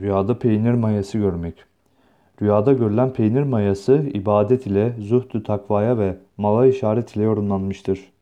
Rüyada peynir mayası görmek. Rüyada görülen peynir mayası ibadet ile, zuhdü takvaya ve mala işaret ile yorumlanmıştır.